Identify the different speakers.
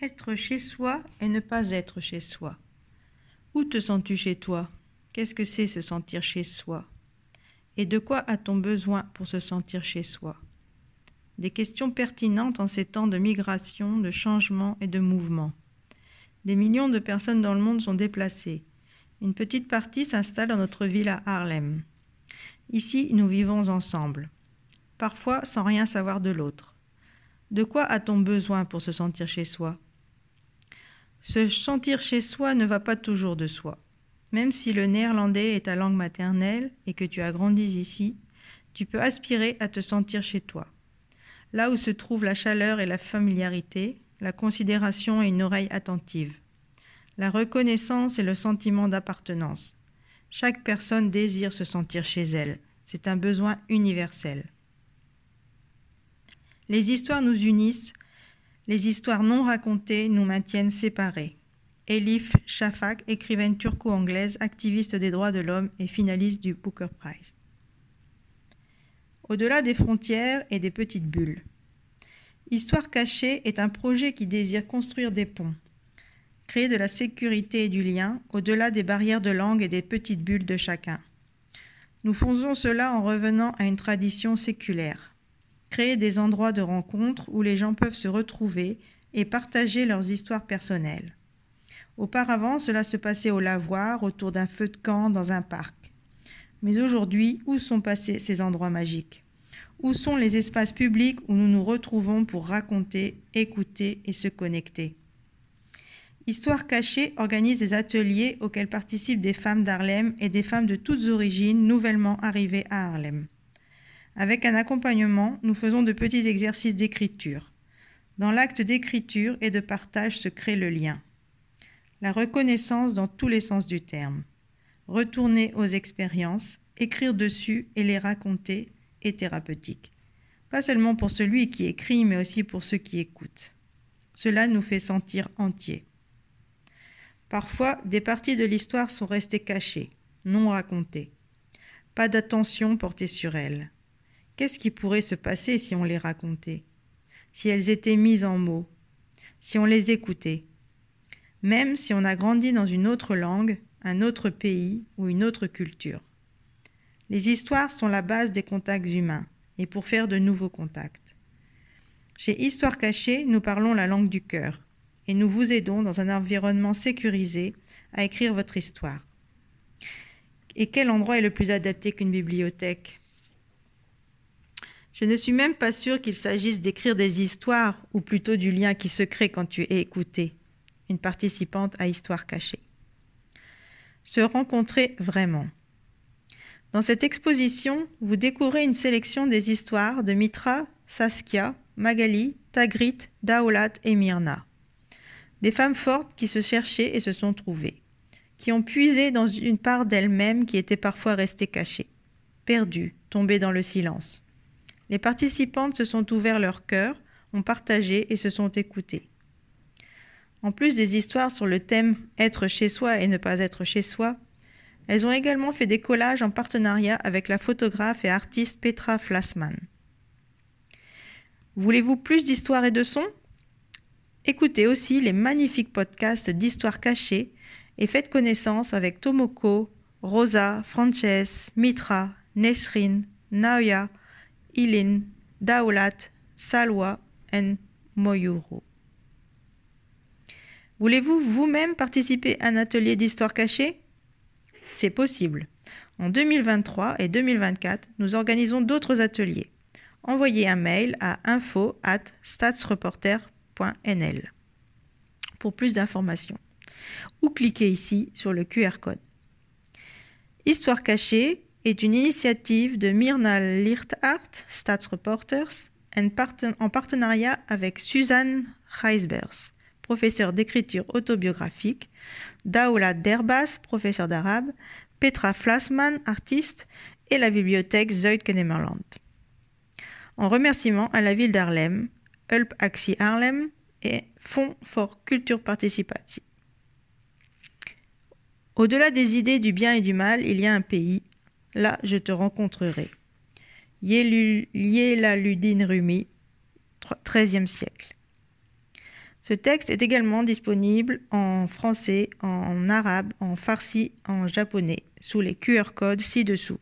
Speaker 1: Être chez soi et ne pas être chez soi. Où te sens-tu chez toi? Qu'est-ce que c'est se sentir chez soi? Et de quoi a-t-on besoin pour se sentir chez soi? Des questions pertinentes en ces temps de migration, de changement et de mouvement. Des millions de personnes dans le monde sont déplacées. Une petite partie s'installe dans notre ville à Harlem. Ici, nous vivons ensemble, parfois sans rien savoir de l'autre. De quoi a-t-on besoin pour se sentir chez soi? Se sentir chez soi ne va pas toujours de soi. Même si le néerlandais est ta langue maternelle et que tu as grandi ici, tu peux aspirer à te sentir chez toi. Là où se trouve la chaleur et la familiarité, la considération et une oreille attentive, la reconnaissance et le sentiment d'appartenance. Chaque personne désire se sentir chez elle. C'est un besoin universel. Les histoires nous unissent, les histoires non racontées nous maintiennent séparés. Elif Shafak, écrivaine turco-anglaise, activiste des droits de l'homme et finaliste du Booker Prize. Au-delà des frontières et des petites bulles. Histoire cachée est un projet qui désire construire des ponts, créer de la sécurité et du lien au-delà des barrières de langue et des petites bulles de chacun. Nous faisons cela en revenant à une tradition séculaire. Créer des endroits de rencontre où les gens peuvent se retrouver et partager leurs histoires personnelles. Auparavant, cela se passait au lavoir, autour d'un feu de camp, dans un parc. Mais aujourd'hui, où sont passés ces endroits magiques? Où sont les espaces publics où nous nous retrouvons pour raconter, écouter et se connecter? Histoire cachée organise des ateliers auxquels participent des femmes d'Harlem et des femmes de toutes origines nouvellement arrivées à Harlem. Avec un accompagnement, nous faisons de petits exercices d'écriture. Dans l'acte d'écriture et de partage se crée le lien la reconnaissance dans tous les sens du terme. Retourner aux expériences, écrire dessus et les raconter est thérapeutique. Pas seulement pour celui qui écrit, mais aussi pour ceux qui écoutent. Cela nous fait sentir entiers. Parfois, des parties de l'histoire sont restées cachées, non racontées. Pas d'attention portée sur elles. Qu'est-ce qui pourrait se passer si on les racontait? Si elles étaient mises en mots? Si on les écoutait? Même si on a grandi dans une autre langue, un autre pays ou une autre culture. Les histoires sont la base des contacts humains et pour faire de nouveaux contacts. Chez Histoire cachée, nous parlons la langue du cœur et nous vous aidons dans un environnement sécurisé à écrire votre histoire. Et quel endroit est le plus adapté qu'une bibliothèque? Je ne suis même pas sûre qu'il s'agisse d'écrire des histoires ou plutôt du lien qui se crée quand tu es écouté une participante à Histoire cachée. Se rencontrer vraiment. Dans cette exposition, vous découvrez une sélection des histoires de Mitra, Saskia, Magali, Tagrit, Daolat et Myrna. Des femmes fortes qui se cherchaient et se sont trouvées, qui ont puisé dans une part d'elles-mêmes qui était parfois restée cachée, perdues, tombées dans le silence. Les participantes se sont ouverts leur cœur, ont partagé et se sont écoutées. En plus des histoires sur le thème être chez soi et ne pas être chez soi, elles ont également fait des collages en partenariat avec la photographe et artiste Petra Flassman. Voulez-vous plus d'histoires et de sons? Écoutez aussi les magnifiques podcasts d'histoires cachées et faites connaissance avec Tomoko, Rosa, Frances, Mitra, Nesrin, Naoya, Ilin, Daolat, Salwa et Moyuro. Voulez-vous vous-même participer à un atelier d'histoire cachée? C'est possible. En 2023 et 2024, nous organisons d'autres ateliers. Envoyez un mail à info at statsreporter.nl pour plus d'informations ou cliquez ici sur le QR code. Histoire cachée est une initiative de Myrna Lichtart, Statsreporters, en partenariat avec Suzanne Reisbers professeur d'écriture autobiographique, Daoula Derbas, professeur d'arabe, Petra Flassman, artiste, et la bibliothèque Zuid-Kennemerland. En remerciement à la ville d'Harlem, Hulp Axi Harlem et Fonds for Culture Participative. Au-delà des idées du bien et du mal, il y a un pays. Là, je te rencontrerai. Yelaludin Rumi, XIIIe siècle. Ce texte est également disponible en français, en arabe, en farsi, en japonais, sous les QR codes ci-dessous.